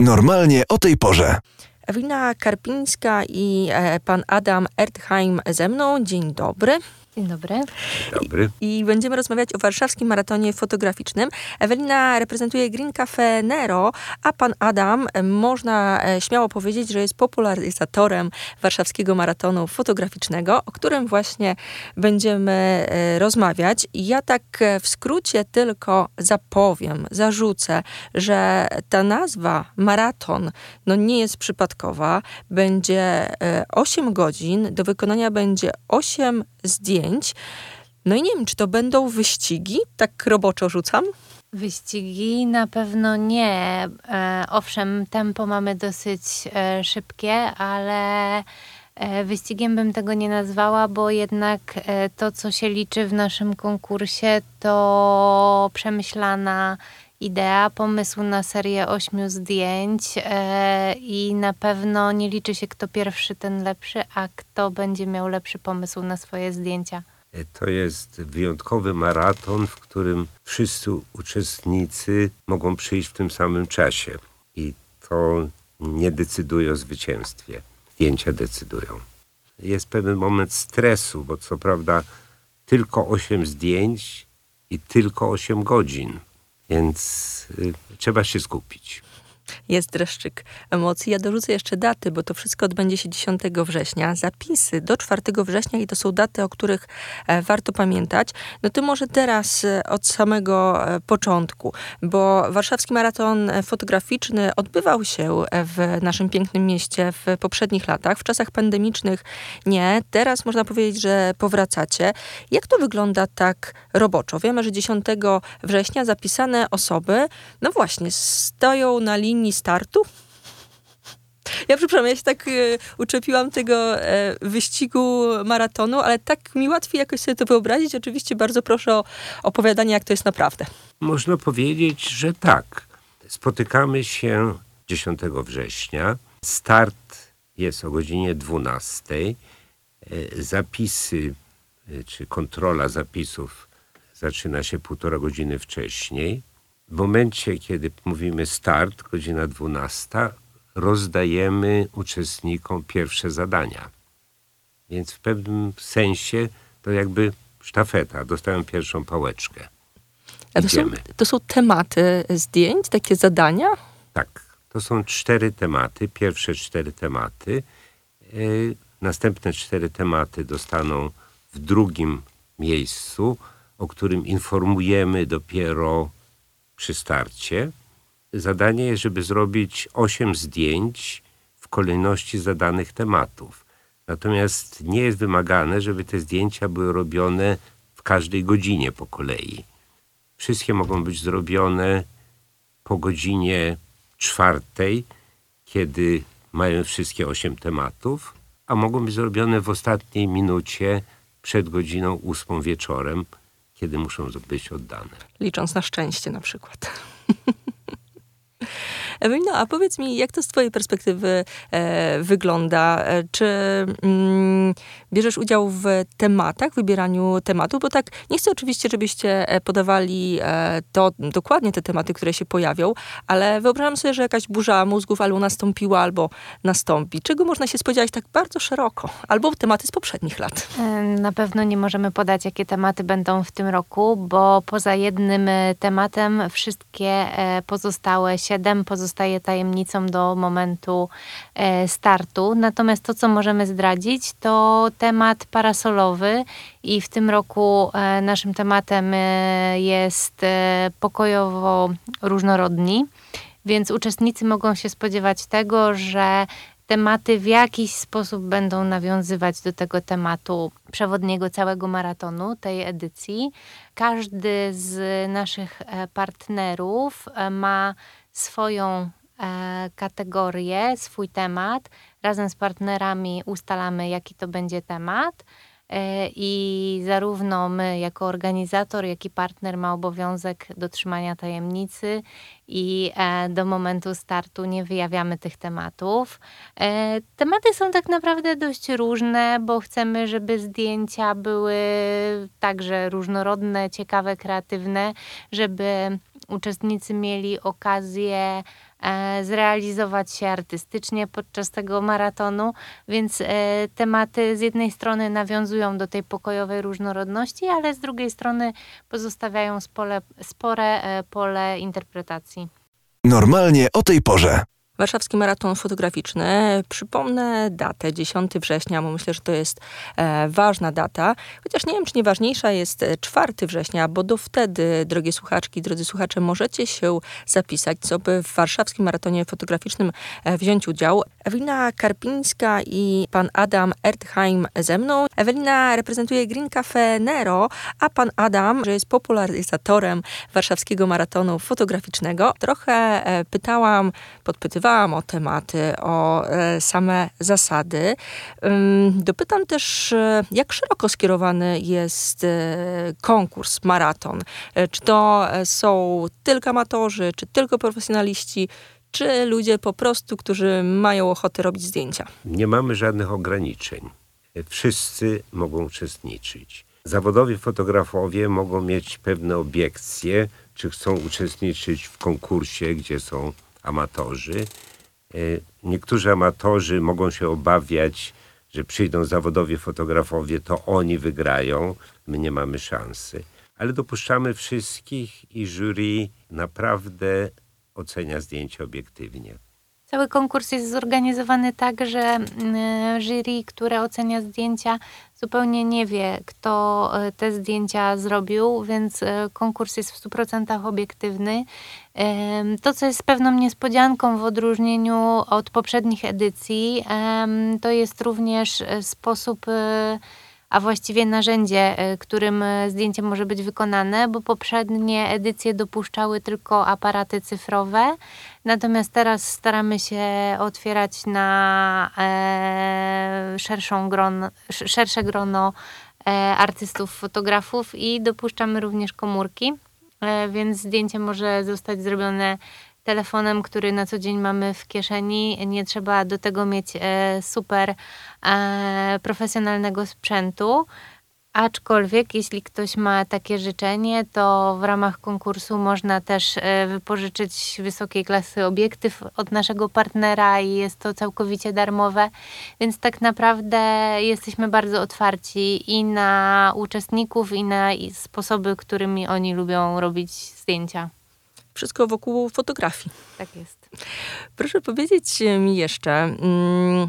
Normalnie o tej porze. Ewelina Karpińska i e, pan Adam Ertheim ze mną. Dzień dobry. Dzień dobry. Dobry. I, I będziemy rozmawiać o warszawskim maratonie fotograficznym. Ewelina reprezentuje Green Cafe Nero, a pan Adam, e, można e, śmiało powiedzieć, że jest popularyzatorem warszawskiego maratonu fotograficznego, o którym właśnie będziemy e, rozmawiać. Ja tak w skrócie tylko zapowiem, zarzucę, że ta nazwa maraton no nie jest przypadkowa. Będzie 8 godzin, do wykonania będzie 8 zdjęć. No i nie wiem, czy to będą wyścigi, tak roboczo rzucam? Wyścigi na pewno nie. E, owszem, tempo mamy dosyć e, szybkie, ale e, wyścigiem bym tego nie nazwała, bo jednak to, co się liczy w naszym konkursie, to przemyślana idea, pomysł na serię ośmiu zdjęć e, i na pewno nie liczy się kto pierwszy, ten lepszy, a kto będzie miał lepszy pomysł na swoje zdjęcia. E, to jest wyjątkowy maraton, w którym wszyscy uczestnicy mogą przyjść w tym samym czasie i to nie decyduje o zwycięstwie. Zdjęcia decydują. Jest pewien moment stresu, bo co prawda tylko 8 zdjęć i tylko 8 godzin więc y, trzeba się skupić jest dreszczyk emocji. Ja dorzucę jeszcze daty, bo to wszystko odbędzie się 10 września. Zapisy do 4 września i to są daty, o których e, warto pamiętać. No to może teraz e, od samego e, początku, bo warszawski maraton fotograficzny odbywał się w naszym pięknym mieście w poprzednich latach. W czasach pandemicznych nie. Teraz można powiedzieć, że powracacie. Jak to wygląda tak roboczo? Wiemy, że 10 września zapisane osoby, no właśnie, stoją na linii linii startu. Ja przepraszam, ja się tak y, uczepiłam tego e, wyścigu maratonu, ale tak mi łatwiej jakoś sobie to wyobrazić. Oczywiście bardzo proszę o opowiadanie, jak to jest naprawdę. Można powiedzieć, że tak. Spotykamy się 10 września. Start jest o godzinie 12. E, zapisy, e, czy kontrola zapisów zaczyna się półtora godziny wcześniej. W momencie, kiedy mówimy start, godzina 12, rozdajemy uczestnikom pierwsze zadania. Więc w pewnym sensie to jakby sztafeta, dostają pierwszą pałeczkę. A to, są, to są tematy zdjęć, takie zadania? Tak, to są cztery tematy, pierwsze cztery tematy. Yy, następne cztery tematy dostaną w drugim miejscu, o którym informujemy dopiero przy starcie. Zadanie jest, żeby zrobić 8 zdjęć w kolejności zadanych tematów. Natomiast nie jest wymagane, żeby te zdjęcia były robione w każdej godzinie po kolei. Wszystkie mogą być zrobione po godzinie czwartej, kiedy mają wszystkie osiem tematów, a mogą być zrobione w ostatniej minucie przed godziną ósmą wieczorem, kiedy muszą być oddane. Licząc na szczęście na przykład. Ewelino, a powiedz mi, jak to z twojej perspektywy e, wygląda? E, czy mm, bierzesz udział w tematach, wybieraniu tematu? Bo tak, nie chcę oczywiście, żebyście e, podawali e, to dokładnie te tematy, które się pojawią, ale wyobrażam sobie, że jakaś burza mózgów albo nastąpiła, albo nastąpi. Czego można się spodziewać tak bardzo szeroko? Albo tematy z poprzednich lat? E, na pewno nie możemy podać, jakie tematy będą w tym roku, bo poza jednym tematem wszystkie pozostałe siedem pozostaje tajemnicą do momentu startu. Natomiast to, co możemy zdradzić, to temat parasolowy i w tym roku e, naszym tematem e, jest pokojowo różnorodni. Więc uczestnicy mogą się spodziewać tego, że tematy w jakiś sposób będą nawiązywać do tego tematu przewodniego całego maratonu, tej edycji. Każdy z naszych partnerów ma swoją e, kategorię, swój temat. Razem z partnerami ustalamy, jaki to będzie temat. E, I zarówno my, jako organizator, jak i partner, ma obowiązek dotrzymania tajemnicy i e, do momentu startu nie wyjawiamy tych tematów. E, tematy są tak naprawdę dość różne, bo chcemy, żeby zdjęcia były także różnorodne, ciekawe, kreatywne, żeby uczestnicy mieli okazję e, zrealizować się artystycznie podczas tego maratonu, więc e, tematy z jednej strony nawiązują do tej pokojowej różnorodności, ale z drugiej strony pozostawiają spore e, pole interpretacji. Normalnie o tej porze. Warszawski Maraton Fotograficzny. Przypomnę datę 10 września, bo myślę, że to jest e, ważna data. Chociaż nie wiem, czy nie ważniejsza jest 4 września, bo do wtedy, drogie słuchaczki, drodzy słuchacze, możecie się zapisać, co by w Warszawskim Maratonie Fotograficznym e, wziąć udział. Ewelina Karpińska i pan Adam Ertheim ze mną. Ewelina reprezentuje Green Cafe Nero, a pan Adam, że jest popularyzatorem Warszawskiego Maratonu Fotograficznego. Trochę e, pytałam, podpytywałam, o tematy, o e, same zasady. Dopytam też, e, jak szeroko skierowany jest konkurs, maraton. Czy to są tylko amatorzy, czy tylko profesjonaliści, czy ludzie po prostu, którzy mają ochotę robić zdjęcia? Nie mamy żadnych ograniczeń. Wszyscy mogą uczestniczyć. Zawodowi fotografowie mogą mieć pewne obiekcje, czy chcą uczestniczyć w konkursie, gdzie są amatorzy. E, niektórzy amatorzy mogą się obawiać, że przyjdą zawodowi fotografowie, to oni wygrają, my nie mamy szansy. Ale dopuszczamy wszystkich i jury naprawdę ocenia zdjęcie obiektywnie. Cały konkurs jest zorganizowany tak, że mm, jury, które ocenia zdjęcia, zupełnie nie wie, kto e, te zdjęcia zrobił, więc e, konkurs jest w 100% obiektywny. To, co jest pewną niespodzianką w odróżnieniu od poprzednich edycji, to jest również e, sposób a właściwie narzędzie, którym zdjęcie może być wykonane, bo poprzednie edycje dopuszczały tylko aparaty cyfrowe, natomiast teraz staramy się otwierać na szerszą gron, szersze grono artystów, fotografów i dopuszczamy również komórki. E, więc zdjęcie może zostać zrobione telefonem, który na co dzień mamy w kieszeni. Nie trzeba do tego mieć e, super e, profesjonalnego sprzętu. Aczkolwiek, jeśli ktoś ma takie życzenie, to w ramach konkursu można też wypożyczyć wysokiej klasy obiektyw od naszego partnera i jest to całkowicie darmowe. Więc tak naprawdę jesteśmy bardzo otwarci i na uczestników, i na sposoby, którymi oni lubią robić zdjęcia. Wszystko wokół fotografii. Tak jest. Proszę powiedzieć mi jeszcze. Mm,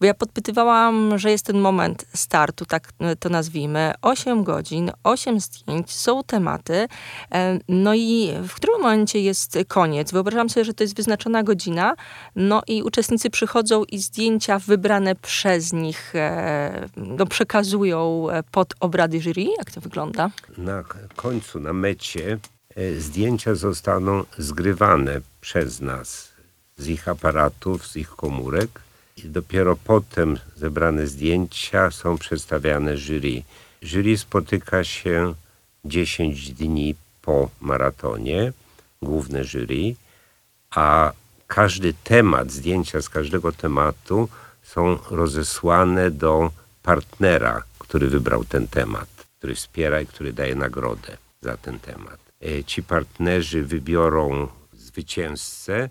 bo ja podpytywałam, że jest ten moment startu, tak to nazwijmy. 8 godzin, 8 zdjęć, są tematy. E, no i w którym momencie jest koniec? Wyobrażam sobie, że to jest wyznaczona godzina, no i uczestnicy przychodzą i zdjęcia wybrane przez nich e, no, przekazują e, pod obrady jury. Jak to wygląda? Na końcu, na mecie zdjęcia zostaną zgrywane przez nas z ich aparatów, z ich komórek i dopiero potem zebrane zdjęcia są przedstawiane jury. Jury spotyka się 10 dni po maratonie, główne jury, a każdy temat, zdjęcia z każdego tematu są rozesłane do partnera, który wybrał ten temat, który wspiera i który daje nagrodę za ten temat. E, ci partnerzy wybiorą zwycięzcę,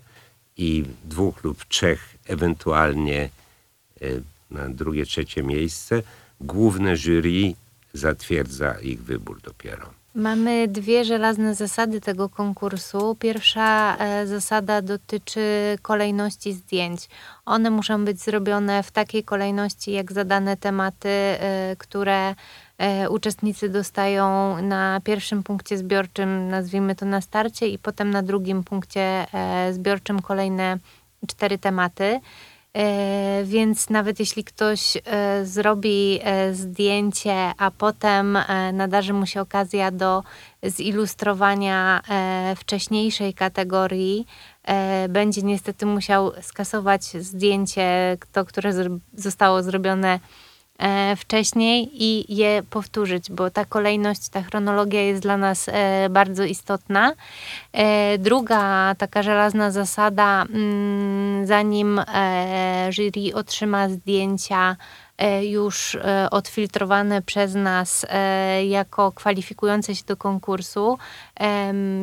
i dwóch lub trzech ewentualnie e, na drugie, trzecie miejsce. Główne jury zatwierdza ich wybór dopiero. Mamy dwie żelazne zasady tego konkursu. Pierwsza e, zasada dotyczy kolejności zdjęć. One muszą być zrobione w takiej kolejności, jak zadane tematy, które uczestnicy dostają na pierwszym punkcie zbiorczym, nazwijmy to na starcie, i potem na drugim punkcie e, zbiorczym kolejne cztery tematy. E, więc nawet jeśli ktoś zrobi zdjęcie, a potem nadarzy mu się okazja do zilustrowania wcześniejszej kategorii, będzie niestety musiał skasować zdjęcie, to, które zostało zrobione E, wcześniej i je powtórzyć, bo ta kolejność, ta chronologia jest dla nas e, bardzo istotna. E, druga taka żelazna zasada, mm, zanim jury otrzyma zdjęcia e, już e, odfiltrowane przez nas e, jako kwalifikujące się do konkursu.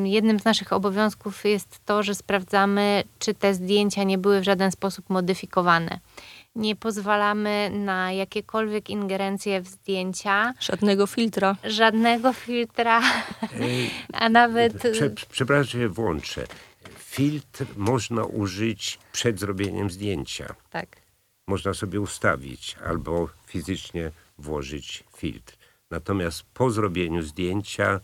Jednym z naszych obowiązków jest to, że sprawdzamy, czy te zdjęcia nie były w żaden sposób modyfikowane nie pozwalamy na jakiekolwiek ingerencje w zdjęcia. Żadnego filtra. Żadnego filtra, a nawet... Prze, przepraszam, że włączę. Filtr można użyć przed zrobieniem zdjęcia. Tak. Można sobie ustawić albo fizycznie włożyć filtr. Natomiast po zrobieniu zdjęcia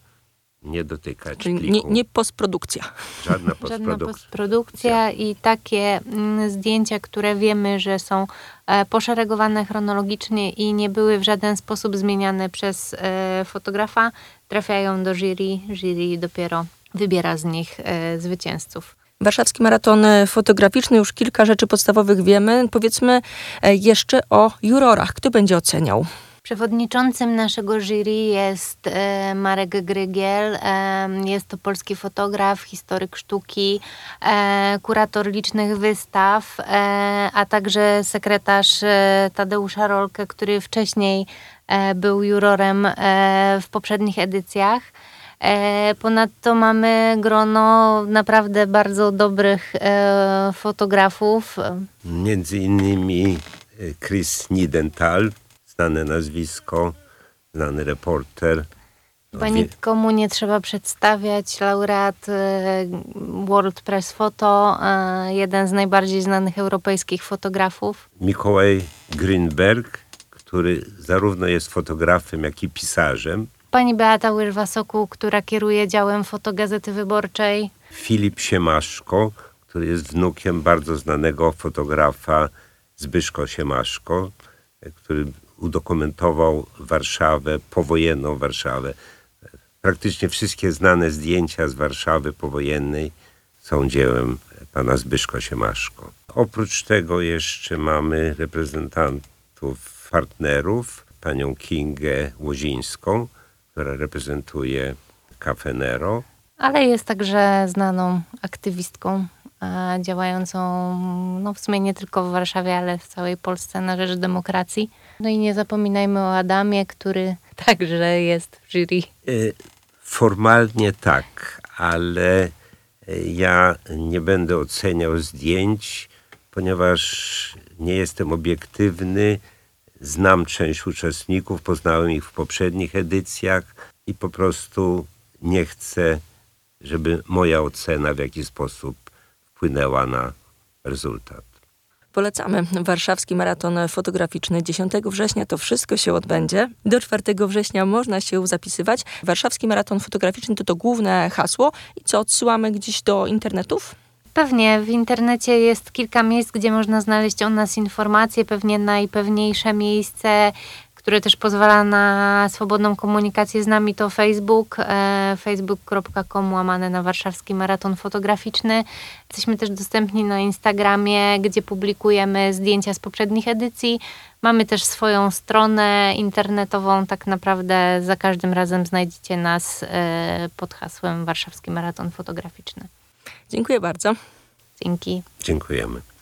nie dotykać Czyli nie, nie postprodukcja. Żadna Żadna postprodukcja. postprodukcja i takie mm, zdjęcia, które wiemy, że są e, poszeregowane chronologicznie i nie były w żaden sposób zmieniane przez e, fotografa, trafiają do jury. Jury dopiero wybiera z nich e, zwycięzców. Warszawski Maraton Fotograficzny, już kilka rzeczy podstawowych wiemy. Powiedzmy jeszcze o jurorach. Kto będzie oceniał? Przewodniczącym naszego jury jest e, Marek Grygiel. E, jest to polski fotograf, historyk sztuki, e, kurator licznych wystaw, a także sekretarz Tadeusza Rolkę, który wcześniej był jurorem w poprzednich edycjach. Ponadto mamy grono naprawdę bardzo dobrych fotografów. Między innymi Chris Nidenthal, znane nazwisko, znany reporter. Chyba nikomu nie trzeba przedstawiać. Laureat e, World Press Photo, e, jeden z najbardziej znanych europejskich fotografów. Mikołaj Grünberg, który zarówno jest fotografem, jak i pisarzem. Pani Beata Łyżwa-Sokół, która kieruje działem Fotogazety Wyborczej. Filip Siemaszko, który jest wnukiem bardzo znanego fotografa Zbyszko Siemaszko, e, który udokumentował Warszawę, powojenną Warszawę. Praktycznie wszystkie znane zdjęcia z Warszawy powojennej są dziełem pana Zbyszko Siemaszko. Oprócz tego jeszcze mamy reprezentantów partnerów, panią Kingę Łozińską, która reprezentuje Cafe Nero. ale jest także znaną aktywistką działającą no, w sumie nie tylko w Warszawie, ale w całej Polsce na rzecz demokracji. No i nie zapominajmy o Adamie, który także jest w jury. Y, Formalnie tak, ale y, ja nie będę oceniał zdjęć, ponieważ nie jestem obiektywny. Znam część uczestników, poznałem ich w poprzednich edycjach i po prostu nie chcę, żeby moja ocena w jakiś sposób wpłynęła na rezultat. Polecamy warszawski maraton fotograficzny 10 września. To wszystko się odbędzie. Do 4 września można się zapisywać. Warszawski maraton fotograficzny to to główne hasło. I co, odsyłamy gdzieś do internetów? Pewnie w internecie jest kilka miejsc, gdzie można znaleźć o nas informacje. Pewnie najpewniejsze miejsce, które też pozwala na swobodną komunikację z nami, to Facebook. E, facebook.com łamane na warszawski maraton fotograficzny. Jesteśmy też dostępni na Instagramie, gdzie publikujemy zdjęcia z poprzednich edycji. Mamy też swoją stronę internetową. Tak naprawdę za każdym razem znajdziecie nas e, pod hasłem Warszawski Maraton Fotograficzny. Dziękuję bardzo. Dzięki. Dziękujemy.